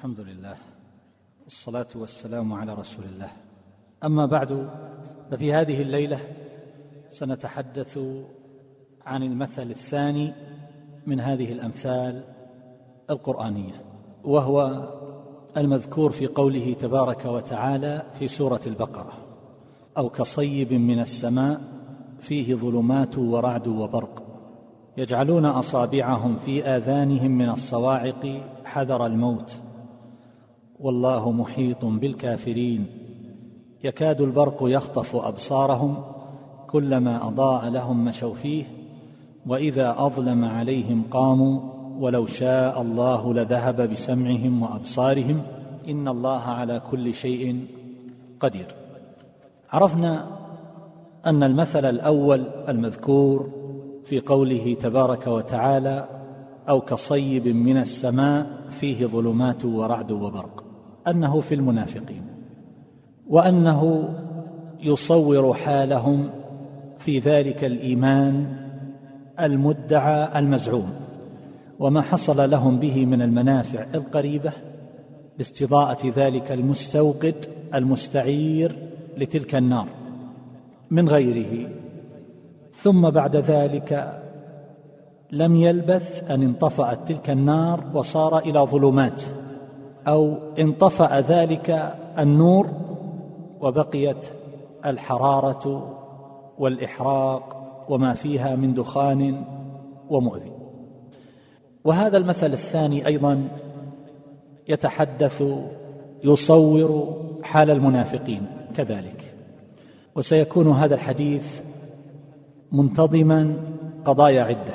الحمد لله والصلاة والسلام على رسول الله. أما بعد ففي هذه الليلة سنتحدث عن المثل الثاني من هذه الأمثال القرآنية وهو المذكور في قوله تبارك وتعالى في سورة البقرة أو كصيب من السماء فيه ظلمات ورعد وبرق يجعلون أصابعهم في آذانهم من الصواعق حذر الموت والله محيط بالكافرين. يكاد البرق يخطف أبصارهم كلما أضاء لهم مشوا فيه وإذا أظلم عليهم قاموا ولو شاء الله لذهب بسمعهم وأبصارهم. إن الله على كل شيء قدير. عرفنا أن المثل الأول المذكور في قوله تبارك وتعالى أو كصيب من السماء فيه ظلمات ورعد وبرق. أنه في المنافقين وأنه يصور حالهم في ذلك الإيمان المدعى المزعوم. وما حصل لهم به من المنافع القريبة باستضاءة ذلك المستوقد المستعير لتلك النار من غيره. ثم بعد ذلك لم يلبث أن انطفأت تلك النار وصار إلى ظلمات. أو انطفأ ذلك النور وبقيت الحرارة والإحراق وما فيها من دخان ومؤذي. وهذا المثل الثاني أيضا يتحدث يصور حال المنافقين كذلك. وسيكون هذا الحديث منتظما قضايا عدة.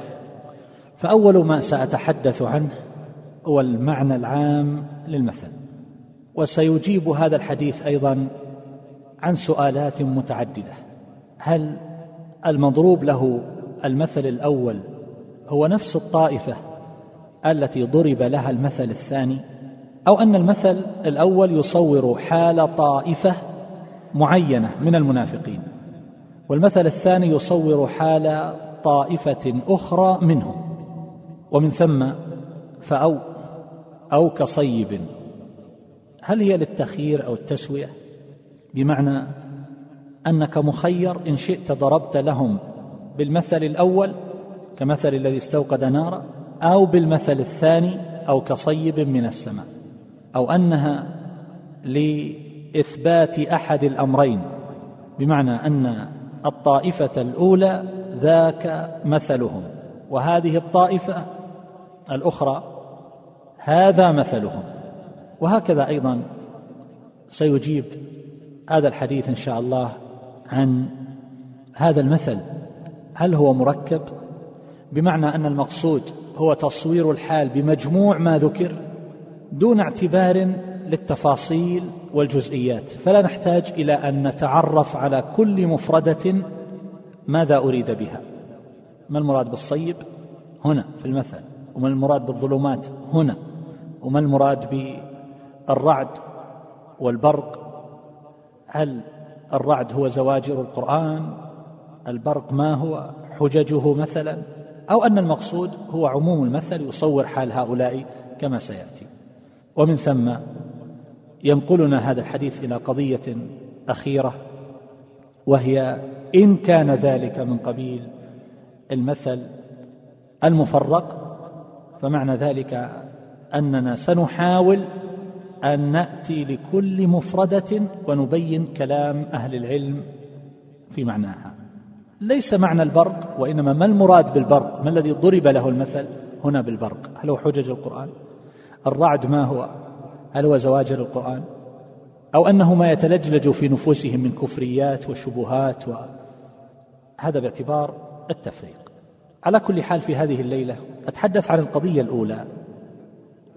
فأول ما سأتحدث عنه هو المعنى العام للمثل. وسيجيب هذا الحديث أيضا عن سؤالات متعددة. هل المضروب له المثل الأول هو نفس الطائفة التي ضرب لها المثل الثاني؟ أو أن المثل الأول يصور حال طائفة معينة من المنافقين والمثل الثاني يصور حال طائفة أخرى منهم. ومن ثم فأو أو كصيب. هل هي للتخيير أو التسوية؟ بمعنى أنك مخير إن شئت ضربت لهم بالمثل الأول كمثل الذي استوقد نارا أو بالمثل الثاني أو كصيب من السماء أو أنها لإثبات أحد الأمرين. بمعنى أن الطائفة الأولى ذاك مثلهم وهذه الطائفة الأخرى هذا مثلهم. وهكذا أيضا سيجيب هذا الحديث إن شاء الله عن هذا المثل. هل هو مركب؟ بمعنى أن المقصود هو تصوير الحال بمجموع ما ذكر دون اعتبار للتفاصيل والجزئيات. فلا نحتاج إلى أن نتعرف على كل مفردة ماذا أريد بها. ما المراد بالصيب؟ هنا في المثل. وما المراد بالظلمات؟ هنا. وما المراد بالرعد والبرق؟ هل الرعد هو زواجر القرآن؟ البرق ما هو؟ حججه مثلا؟ أو أن المقصود هو عموم المثل يصور حال هؤلاء كما سيأتي. ومن ثم ينقلنا هذا الحديث إلى قضية أخيرة وهي إن كان ذلك من قبيل المثل المفرق فمعنى ذلك أننا سنحاول أن نأتي لكل مفردة ونبين كلام أهل العلم في معناها. ليس معنى البرق وإنما ما المراد بالبرق؟ ما الذي ضرب له المثل هنا بالبرق؟ هل هو حجج القرآن؟ الرعد ما هو؟ هل هو زواجر القرآن؟ أو أنه ما يتلجلج في نفوسهم من كفريات وشبهات وهذا باعتبار التفريق. على كل حال في هذه الليلة أتحدث عن القضية الأولى.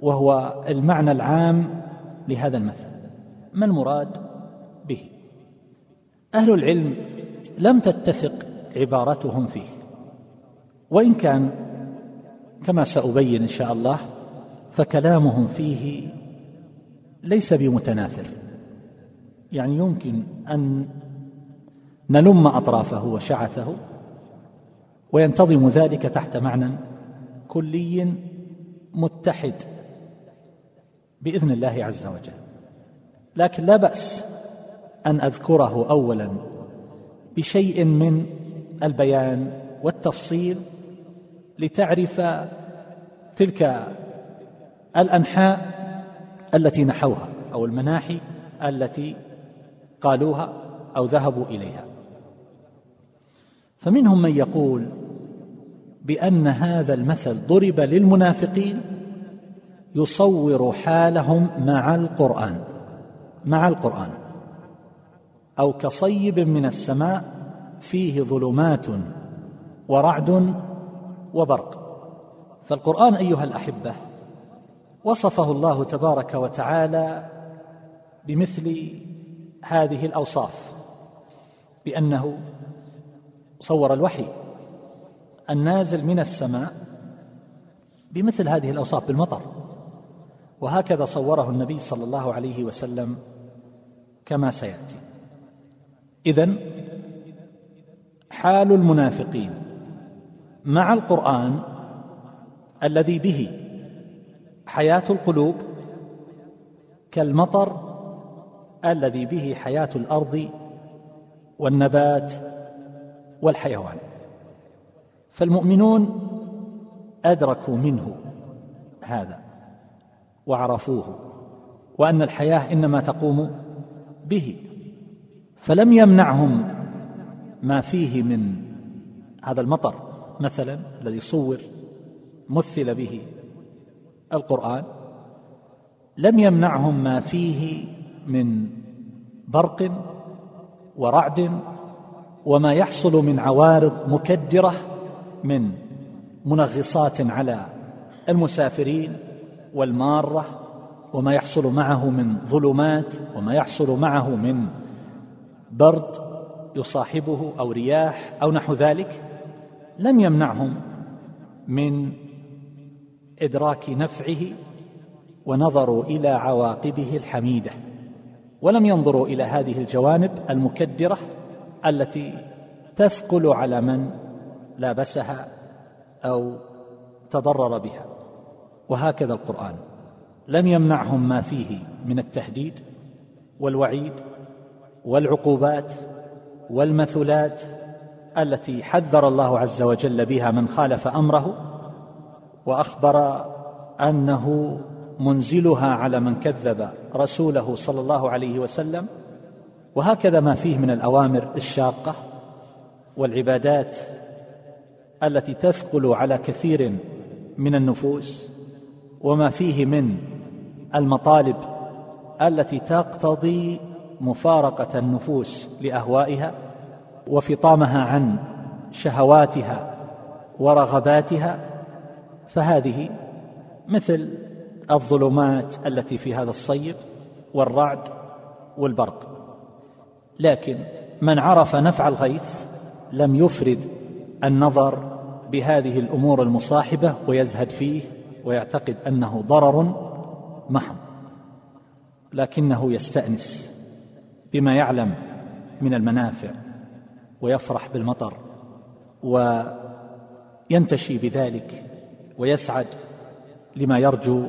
وهو المعنى العام لهذا المثل. ما المراد به؟ أهل العلم لم تتفق عبارتهم فيه. وإن كان كما سأبين إن شاء الله فكلامهم فيه ليس بمتنافر. يعني يمكن أن نلم أطرافه وشعثه وينتظم ذلك تحت معنى كلي متحد. بإذن الله عز وجل. لكن لا بأس أن أذكره اولا بشيء من البيان والتفصيل لتعرف تلك الأنحاء التي نحوها أو المناحي التي قالوها أو ذهبوا إليها. فمنهم من يقول بأن هذا المثل ضرب للمنافقين يصور حالهم مع القرآن مع القرآن. أو كصيب من السماء فيه ظلمات ورعد وبرق. فالقرآن أيها الأحبة وصفه الله تبارك وتعالى بمثل هذه الأوصاف بأنه صور الوحي النازل من السماء بمثل هذه الأوصاف بالمطر. وهكذا صوره النبي صلى الله عليه وسلم كما سيأتي. إذن حال المنافقين مع القرآن الذي به حياة القلوب كالمطر الذي به حياة الأرض والنبات والحيوان. فالمؤمنون أدركوا منه هذا. وعرفوه وأن الحياة إنما تقوم به. فلم يمنعهم ما فيه من هذا المطر مثلا الذي صور مثل به القرآن. لم يمنعهم ما فيه من برق ورعد وما يحصل من عوارض مكدرة من منغصات على المسافرين. والمارة وما يحصل معه من ظلمات وما يحصل معه من برد يصاحبه أو رياح أو نحو ذلك لم يمنعهم من إدراك نفعه ونظروا إلى عواقبه الحميدة. ولم ينظروا إلى هذه الجوانب المكدرة التي تثقل على من لابسها أو تضرر بها. وهكذا القرآن. لم يمنعهم ما فيه من التهديد والوعيد والعقوبات والمثلات التي حذر الله عز وجل بها من خالف أمره وأخبر أنه منزلها على من كذب رسوله صلى الله عليه وسلم. وهكذا ما فيه من الأوامر الشاقة والعبادات التي تثقل على كثير من النفوس وما فيه من المطالب التي تقتضي مفارقة النفوس لأهوائها وفطامها عن شهواتها ورغباتها فهذه مثل الظلمات التي في هذا الصيب والرعد والبرق. لكن من عرف نفع الغيث لم يفرد النظر بهذه الأمور المصاحبة ويزهد فيه ويعتقد أنه ضرر محض لكنه يستأنس بما يعلم من المنافع ويفرح بالمطر وينتشي بذلك ويسعد لما يرجو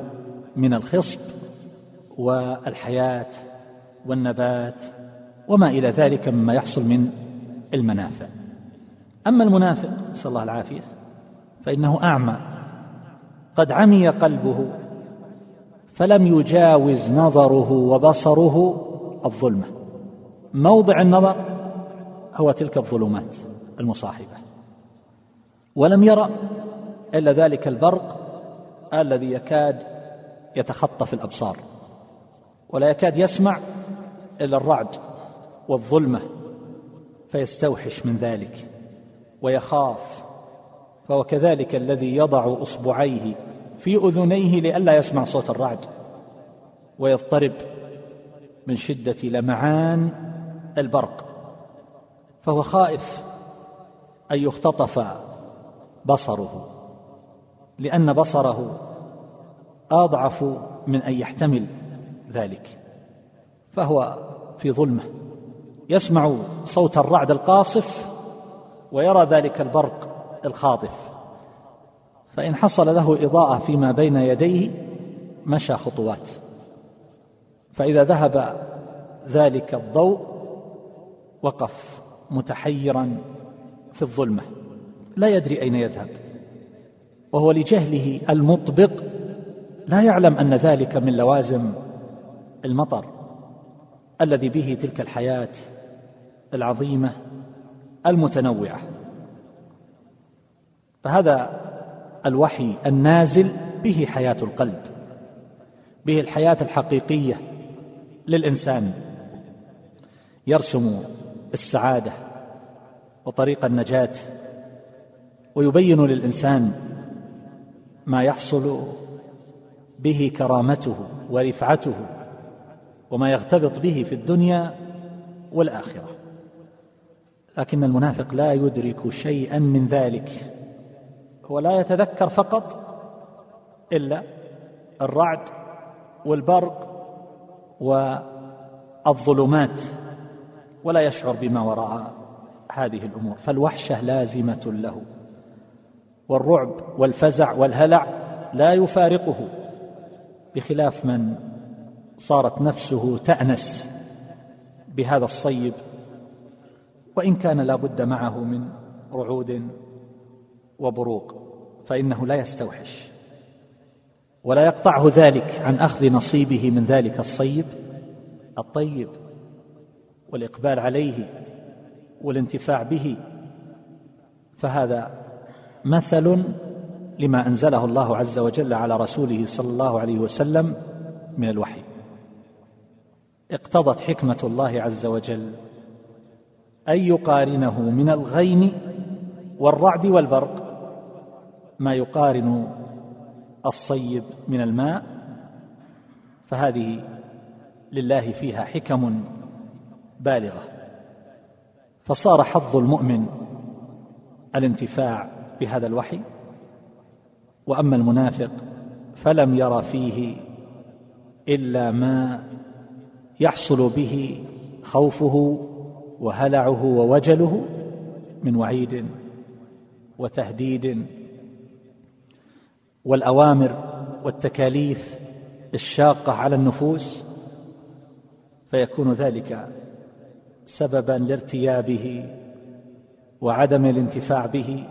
من الخصب والحياة والنبات وما إلى ذلك مما يحصل من المنافع. أما المنافق نسأل الله العافية فإنه أعمى قد عمي قلبه فلم يجاوز نظره وبصره الظلمة. موضع النظر هو تلك الظلمات المصاحبة. ولم يرى إلا ذلك البرق الذي يكاد يتخطف الأبصار ولا يكاد يسمع إلا الرعد والظلمة فيستوحش من ذلك ويخاف فهو كذلك الذي يضع أصبعيه في أذنيه لئلا يسمع صوت الرعد ويضطرب من شدة لمعان البرق. فهو خائف أن يختطف بصره لأن بصره أضعف من أن يحتمل ذلك. فهو في ظلمة يسمع صوت الرعد القاصف ويرى ذلك البرق الخاطف. فإن حصل له إضاءة فيما بين يديه مشى خطوات. فإذا ذهب ذلك الضوء وقف متحيرا في الظلمة. لا يدري أين يذهب. وهو لجهله المطبق لا يعلم أن ذلك من لوازم المطر الذي به تلك الحياة العظيمة المتنوعة. فهذا الوحي النازل به حياة القلب به الحياة الحقيقية للإنسان يرسم السعادة وطريق النجاة ويبين للإنسان ما يحصل به كرامته ورفعته وما يغتبط به في الدنيا والآخرة. لكن المنافق لا يدرك شيئا من ذلك. هو لا يتذكر فقط إلا الرعد والبرق والظلمات ولا يشعر بما وراء هذه الأمور فالوحشة لازمة له. والرعب والفزع والهلع لا يفارقه بخلاف من صارت نفسه تأنس بهذا الصيب وإن كان لا بد معه من رعود وبروق فإنه لا يستوحش. ولا يقطعه ذلك عن أخذ نصيبه من ذلك الصيب الطيب والإقبال عليه والانتفاع به. فهذا مثل لما أنزله الله عز وجل على رسوله صلى الله عليه وسلم من الوحي. اقتضت حكمة الله عز وجل أن يقارنه من الغيم والرعد والبرق. ما يقارن الصيب من الماء فهذه لله فيها حكم بالغة. فصار حظ المؤمن الانتفاع بهذا الوحي. وأما المنافق فلم ير فيه إلا ما يحصل به خوفه وهلعه ووجله من وعيد وتهديد والأوامر والتكاليف الشاقة على النفوس فيكون ذلك سببا لارتيابه وعدم الانتفاع به.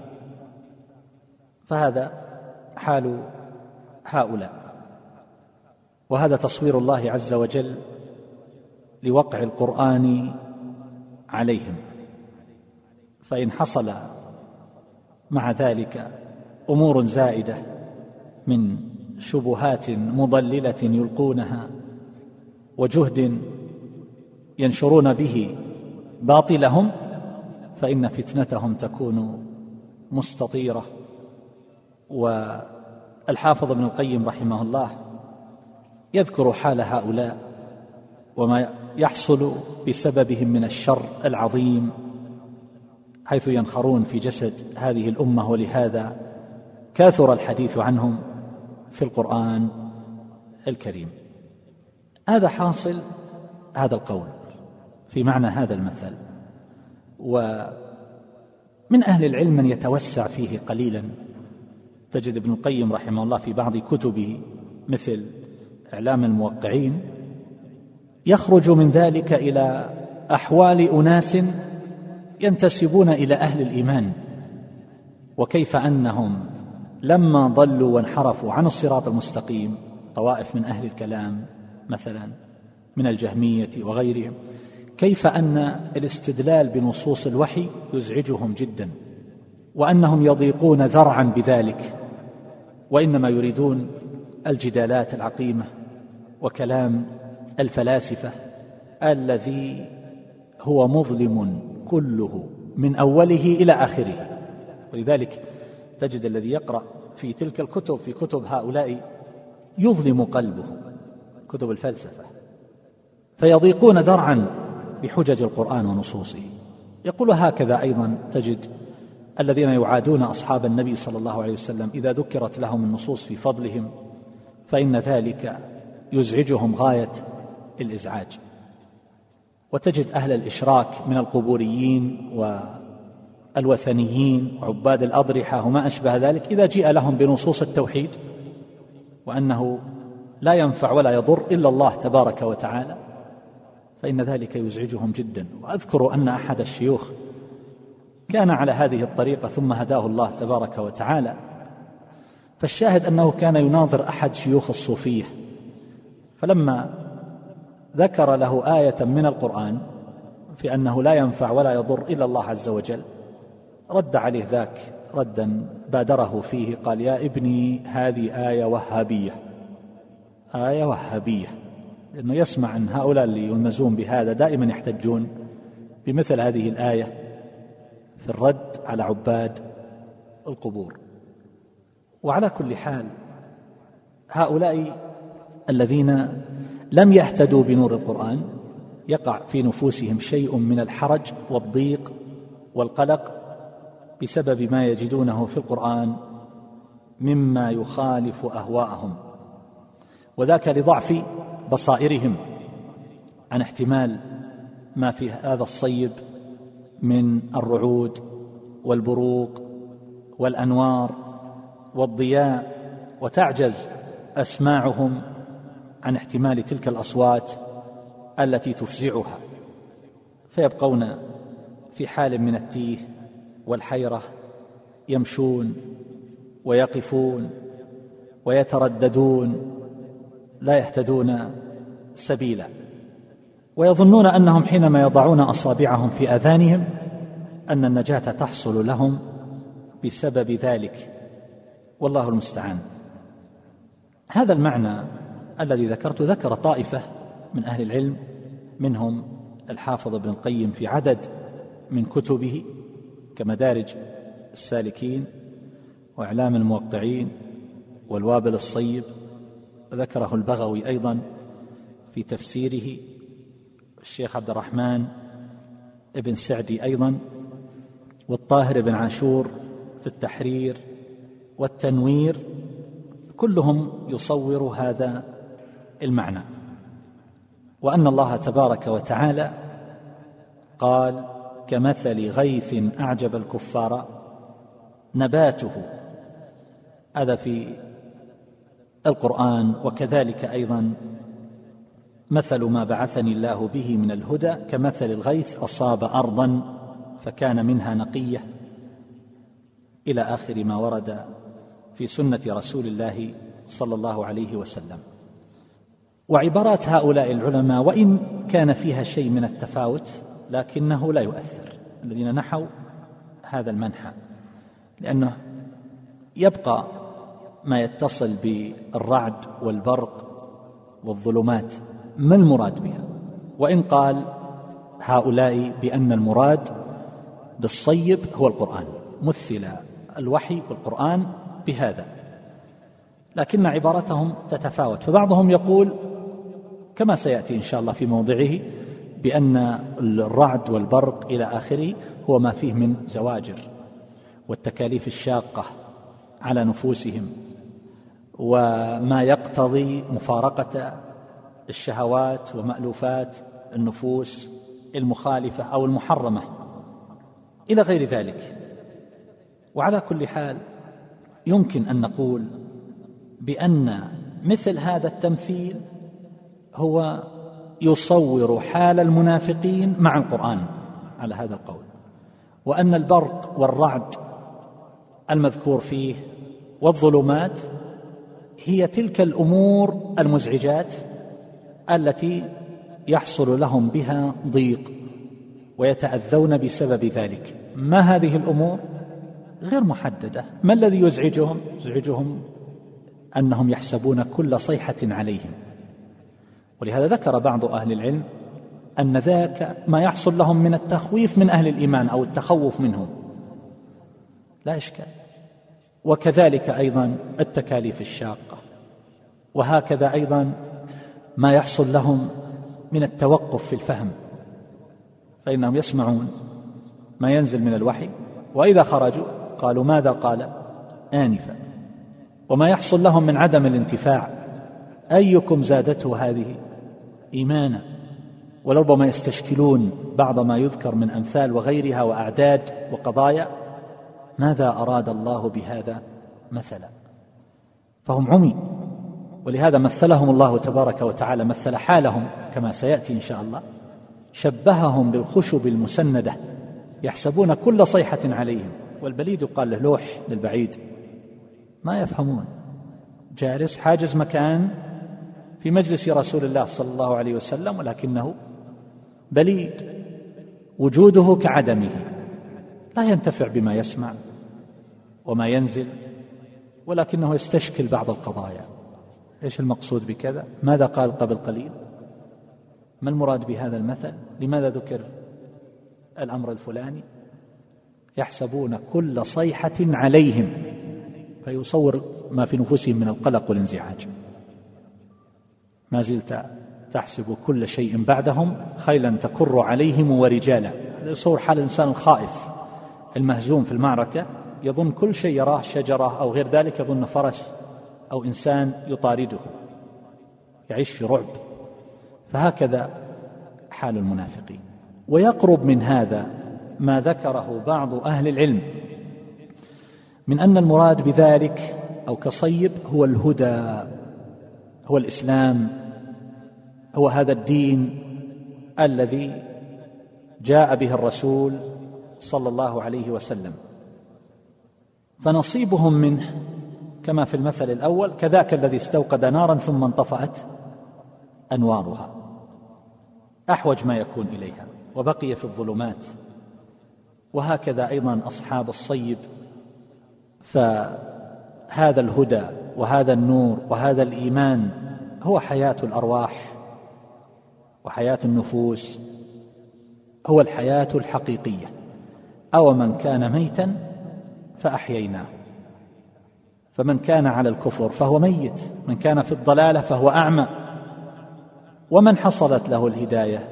فهذا حال هؤلاء. وهذا تصوير الله عز وجل لوقع القرآن عليهم. فإن حصل مع ذلك أمور زائدة من شبهات مضللة يلقونها وجهد ينشرون به باطلهم فإن فتنتهم تكون مستطيرة. والحافظ ابن القيم رحمه الله يذكر حال هؤلاء وما يحصل بسببهم من الشر العظيم حيث ينخرون في جسد هذه الأمة ولهذا كاثر الحديث عنهم. في القرآن الكريم. هذا حاصل هذا القول في معنى هذا المثل. ومن أهل العلم من يتوسع فيه قليلا. تجد ابن القيم رحمه الله في بعض كتبه مثل إعلام الموقعين يخرج من ذلك إلى أحوال أناس ينتسبون إلى أهل الإيمان. وكيف أنهم لما ضلوا وانحرفوا عن الصراط المستقيم طوائف من أهل الكلام مثلا من الجهمية وغيرهم كيف أن الاستدلال بنصوص الوحي يزعجهم جدا وأنهم يضيقون ذرعا بذلك وإنما يريدون الجدالات العقيمة وكلام الفلاسفة الذي هو مظلم كله من أوله إلى آخره. ولذلك تجد الذي يقرأ في تلك الكتب في كتب هؤلاء يظلم قلبه. كتب الفلسفة. فيضيقون ذرعا بحجج القرآن ونصوصه. يقول هكذا أيضا تجد الذين يعادون أصحاب النبي صلى الله عليه وسلم إذا ذكرت لهم النصوص في فضلهم فإن ذلك يزعجهم غاية الإزعاج. وتجد أهل الإشراك من القبوريين والوثنيين وعباد الأضرحة وما أشبه ذلك إذا جيء لهم بنصوص التوحيد وأنه لا ينفع ولا يضر إلا الله تبارك وتعالى فإن ذلك يزعجهم جدا. وأذكر أن أحد الشيوخ كان على هذه الطريقة ثم هداه الله تبارك وتعالى فالشاهد أنه كان يناظر أحد شيوخ الصوفية فلما ذكر له آية من القرآن في أنه لا ينفع ولا يضر إلا الله عز وجل رد عليه ذاك ردا بادره فيه قال يا ابني هذه آية وهابية. آية وهابية لأنه يسمع أن هؤلاء اللي يلمزون بهذا دائما يحتجون بمثل هذه الآية في الرد على عباد القبور. وعلى كل حال هؤلاء الذين لم يهتدوا بنور القرآن يقع في نفوسهم شيء من الحرج والضيق والقلق بسبب ما يجدونه في القرآن مما يخالف أهواءهم وذاك لضعف بصائرهم عن احتمال ما في هذا الصيب من الرعود والبروق والأنوار والضياء وتعجز أسماعهم عن احتمال تلك الأصوات التي تفزعها فيبقون في حال من التيه والحيرة يمشون ويقفون ويترددون لا يهتدون سبيلا. ويظنون أنهم حينما يضعون أصابعهم في آذانهم أن النجاة تحصل لهم بسبب ذلك. والله المستعان. هذا المعنى الذي ذكرت ذكر طائفة من أهل العلم منهم الحافظ ابن القيم في عدد من كتبه. كمدارج السالكين وإعلام الموقعين والوابل الصيب ذكره البغوي أيضا في تفسيره الشيخ عبد الرحمن ابن سعدي أيضا والطاهر بن عاشور في التحرير والتنوير كلهم يصور هذا المعنى. وأن الله تبارك وتعالى قال كمثل غيث أعجب الكفار نباته. هذا في القرآن وكذلك أيضا مثل ما بعثني الله به من الهدى كمثل الغيث أصاب ارضا فكان منها نقية. إلى آخر ما ورد في سنة رسول الله صلى الله عليه وسلم. وعبارات هؤلاء العلماء وإن كان فيها شيء من التفاوت لكنه لا يؤثر. الذين نحوا هذا المنحى لأنه يبقى ما يتصل بالرعد والبرق والظلمات ما المراد بها؟ وإن قال هؤلاء بأن المراد بالصيب هو القرآن مثل الوحي والقرآن بهذا. لكن عبارتهم تتفاوت فبعضهم يقول كما سيأتي إن شاء الله في موضعه بأن الرعد والبرق إلى آخره هو ما فيه من زواجر والتكاليف الشاقة على نفوسهم وما يقتضي مفارقة الشهوات ومألوفات النفوس المخالفة أو المحرمة إلى غير ذلك. وعلى كل حال يمكن أن نقول بأن مثل هذا التمثيل هو يصور حال المنافقين مع القرآن على هذا القول. وأن البرق والرعد المذكور فيه والظلمات هي تلك الأمور المزعجات التي يحصل لهم بها ضيق ويتأذون بسبب ذلك. ما هذه الأمور؟ غير محددة. ما الذي يزعجهم؟ يزعجهم أنهم يحسبون كل صيحة عليهم. ولهذا ذكر بعض أهل العلم أن ذاك ما يحصل لهم من التخويف من أهل الإيمان أو التخوف منهم. لا إشكال. وكذلك أيضا التكاليف الشاقة. وهكذا أيضا ما يحصل لهم من التوقف في الفهم. فإنهم يسمعون ما ينزل من الوحي. وإذا خرجوا قالوا ماذا قال؟ انفا. وما يحصل لهم من عدم الانتفاع. أيكم زادته هذه إيمانا ولربما يستشكلون بعض ما يذكر من أمثال وغيرها وأعداد وقضايا. ماذا أراد الله بهذا مثلا؟ فهم عمي ولهذا مثلهم الله تبارك وتعالى مثل حالهم كما سيأتي إن شاء الله. شبههم بالخشب المسندة يحسبون كل صيحة عليهم. والبليد يقال له لوح للبعيد. ما يفهمون. جالس حاجز مكان في مجلس رسول الله صلى الله عليه وسلم ولكنه بليد وجوده كعدمه. لا ينتفع بما يسمع وما ينزل ولكنه يستشكل بعض القضايا. إيش المقصود بكذا؟ ماذا قال قبل قليل؟ ما المراد بهذا المثل؟ لماذا ذكر الأمر الفلاني؟ يحسبون كل صيحة عليهم فيصور ما في نفوسهم من القلق والانزعاج. ما زلت تحسب كل شيء بعدهم خيلا تكر عليهم ورجالا. هذا يصور حال الإنسان الخائف المهزوم في المعركة يظن كل شيء يراه شجرة أو غير ذلك يظن فرس أو إنسان يطارده يعيش في رعب. فهكذا حال المنافقين. ويقرب من هذا ما ذكره بعض أهل العلم من أن المراد بذلك أو كصيب هو الهدى هو الإسلام. هو هذا الدين الذي جاء به الرسول صلى الله عليه وسلم. فنصيبهم منه كما في المثل الأول كذاك الذي استوقد نارا ثم انطفأت أنوارها. أحوج ما يكون إليها وبقي في الظلمات. وهكذا أيضا أصحاب الصيب فهذا الهدى وهذا النور وهذا الإيمان هو حياة الأرواح. وحياة النفوس هو الحياة الحقيقية. أو من كان ميتا فأحييناه. فمن كان على الكفر فهو ميت. من كان في الضلالة فهو أعمى. ومن حصلت له الهداية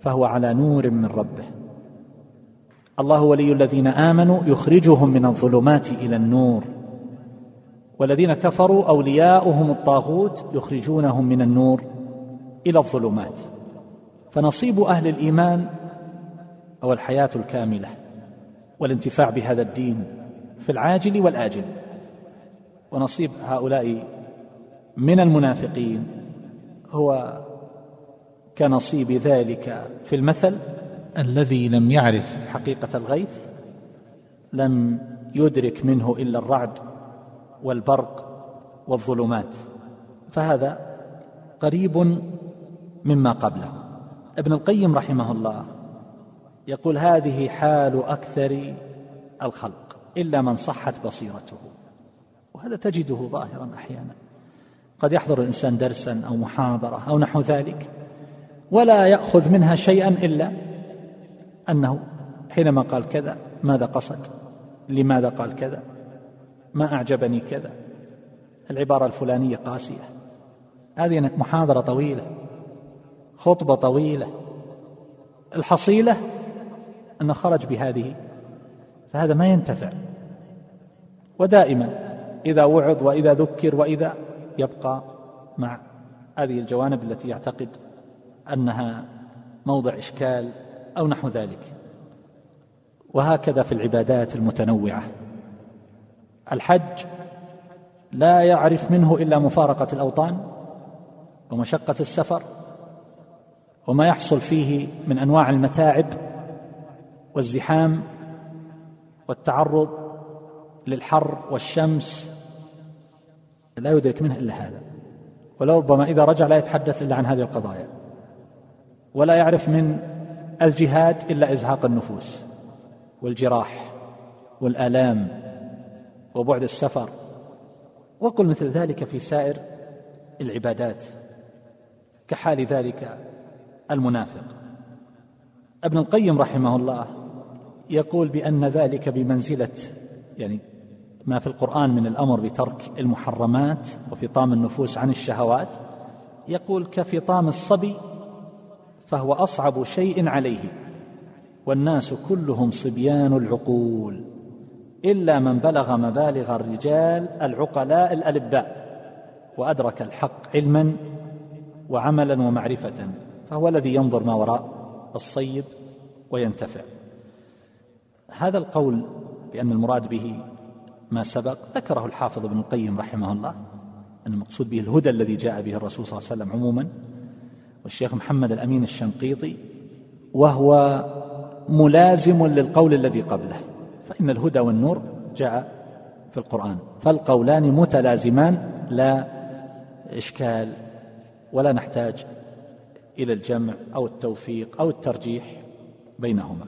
فهو على نور من ربه. الله ولي الذين آمنوا يخرجهم من الظلمات إلى النور. والذين كفروا أولياؤهم الطاغوت يخرجونهم من النور. إلى الظلمات. فنصيب أهل الإيمان هو الحياة الكاملة والانتفاع بهذا الدين في العاجل والآجل. ونصيب هؤلاء من المنافقين هو كنصيب ذلك في المثل الذي لم يعرف حقيقة الغيث لم يدرك منه إلا الرعد والبرق والظلمات. فهذا قريب مما قبله. ابن القيم رحمه الله يقول هذه حال أكثر الخلق إلا من صحت بصيرته وهذا تجده ظاهرا أحيانا. قد يحضر الإنسان درسا أو محاضرة أو نحو ذلك ولا يأخذ منها شيئا إلا أنه حينما قال كذا ماذا قصد؟ لماذا قال كذا؟ ما أعجبني كذا؟ العبارة الفلانية قاسية. هذه محاضرة طويلة. خطبة طويلة. الحصيلة أنه خرج بهذه فهذا ما ينتفع. ودائما إذا وعظ وإذا ذكر وإذا يبقى مع هذه الجوانب التي يعتقد أنها موضع إشكال أو نحو ذلك. وهكذا في العبادات المتنوعة. الحج لا يعرف منه إلا مفارقة الأوطان ومشقة السفر وما يحصل فيه من أنواع المتاعب والزحام والتعرض للحر والشمس لا يدرك منه إلا هذا. ولربما إذا رجع لا يتحدث إلا عن هذه القضايا. ولا يعرف من الجهاد إلا إزهاق النفوس والجراح والآلام وبعد السفر وقل مثل ذلك في سائر العبادات. كحال ذلك المنافق. ابن القيم رحمه الله يقول بأن ذلك بمنزلة يعني ما في القرآن من الأمر بترك المحرمات وفطام النفوس عن الشهوات يقول كفطام الصبي فهو أصعب شيء عليه والناس كلهم صبيان العقول إلا من بلغ مبالغ الرجال العقلاء الألباء وأدرك الحق علما وعملا ومعرفة. فهو الذي ينظر ما وراء الصيب وينتفع. هذا القول بأن المراد به ما سبق ذكره الحافظ ابن القيم رحمه الله أن المقصود به الهدى الذي جاء به الرسول صلى الله عليه وسلم عموما والشيخ محمد الأمين الشنقيطي وهو ملازم للقول الذي قبله فإن الهدى والنور جاء في القرآن فالقولان متلازمان لا إشكال ولا نحتاج إلى الجمع أو التوفيق أو الترجيح بينهما.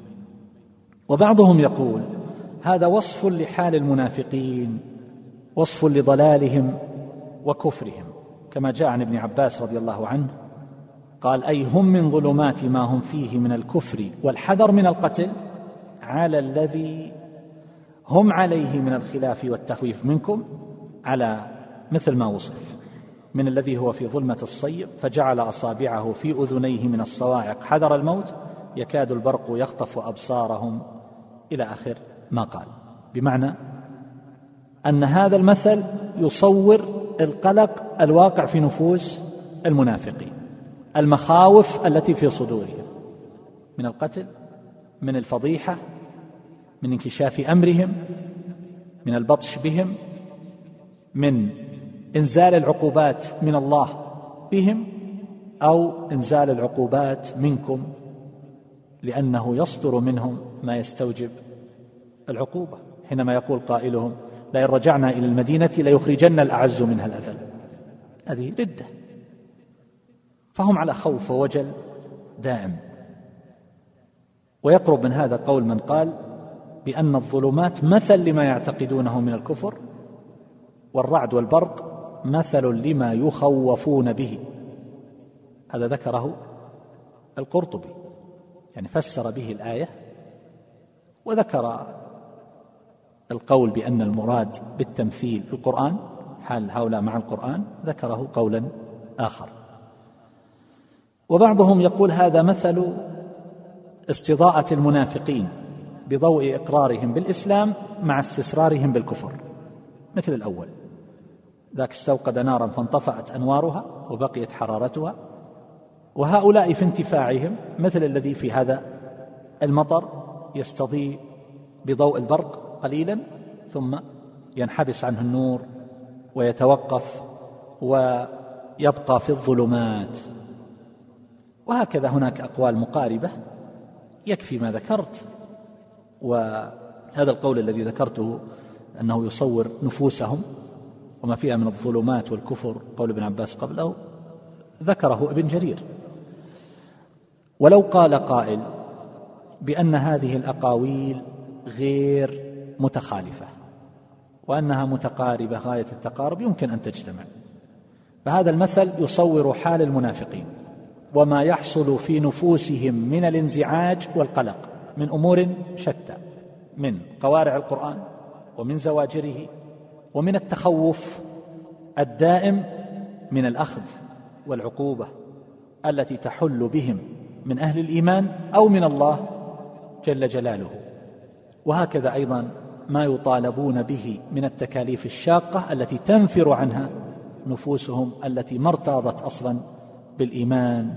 وبعضهم يقول هذا وصف لحال المنافقين وصف لضلالهم وكفرهم كما جاء عن ابن عباس رضي الله عنه قال أي هم من ظلمات ما هم فيه من الكفر والحذر من القتل؟ على الذي هم عليه من الخلاف والتخويف منكم على مثل ما وصف. من الذي هو في ظلمة الصيب فجعل أصابعه في أذنيه من الصواعق. حذر الموت؟ يكاد البرق يخطف أبصارهم. إلى آخر ما قال. بمعنى أن هذا المثل يصور القلق الواقع في نفوس المنافقين المخاوف التي في صدورهم. من القتل من الفضيحة من انكشاف أمرهم من البطش بهم من إنزال العقوبات من الله بهم أو إنزال العقوبات منكم لأنه يصدر منهم ما يستوجب العقوبة. حينما يقول قائلهم لئن رجعنا إلى المدينة ليخرجن الأعز منها الأذل هذه ردة. فهم على خوف ووجل دائم. ويقرب من هذا قول من قال بأن الظلمات مثل لما يعتقدونه من الكفر والرعد والبرق مثل لما يخوفون به. هذا ذكره القرطبي يعني فسر به الآية وذكر القول بأن المراد بالتمثيل في القرآن حال هؤلاء مع القرآن ذكره قولا آخر. وبعضهم يقول هذا مثل استضاءة المنافقين بضوء إقرارهم بالإسلام مع استسرارهم بالكفر مثل الأول. ذاك استوقد نارا فانطفأت أنوارها وبقيت حرارتها. وهؤلاء في انتفاعهم مثل الذي في هذا المطر يستضيء بضوء البرق قليلا ثم ينحبس عنه النور ويتوقف ويبقى في الظلمات. وهكذا هناك أقوال مقاربة يكفي ما ذكرت. وهذا القول الذي ذكرته أنه يصور نفوسهم وما فيها من الظلمات والكفر قول ابن عباس قبله ذكره ابن جرير. ولو قال قائل بأن هذه الأقاويل غير متخالفة وأنها متقاربة غاية التقارب يمكن أن تجتمع. فهذا المثل يصور حال المنافقين وما يحصل في نفوسهم من الانزعاج والقلق من أمور شتى من قوارع القرآن ومن زواجره ومن التخوف الدائم من الأخذ والعقوبة التي تحل بهم من أهل الإيمان أو من الله جل جلاله. وهكذا أيضا ما يطالبون به من التكاليف الشاقة التي تنفر عنها نفوسهم التي ما ارتاضت أصلا بالإيمان.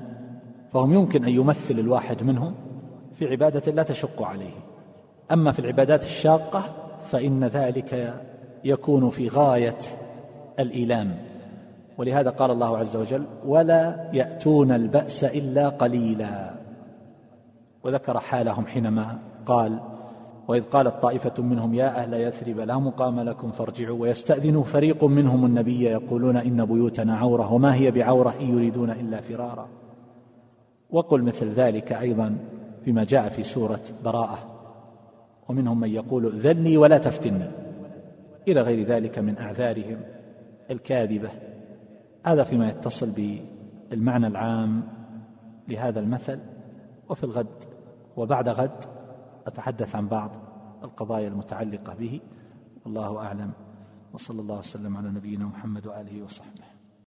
فهم يمكن أن يمثل الواحد منهم في عبادة لا تشق عليه. أما في العبادات الشاقة فإن ذلك يكون في غاية الإيلام. ولهذا قال الله عز وجل ولا يأتون البأس إلا قليلا. وذكر حالهم حينما قال وإذ قالت طائفة منهم يا أهل يثرب لا مقام لكم فارجعوا. ويستأذن فريق منهم النبي يقولون إن بيوتنا عورة وما هي بعورة إن يريدون إلا فرارا. وقل مثل ذلك أيضا فيما جاء في سورة براءة. ومنهم من يقول ذلني ولا تفتني. إلى غير ذلك من أعذارهم الكاذبة. هذا فيما يتصل بالمعنى العام لهذا المثل. وفي الغد وبعد غد أتحدث عن بعض القضايا المتعلقة به. والله أعلم. وصلى الله وسلم على نبينا محمد وآله وصحبه.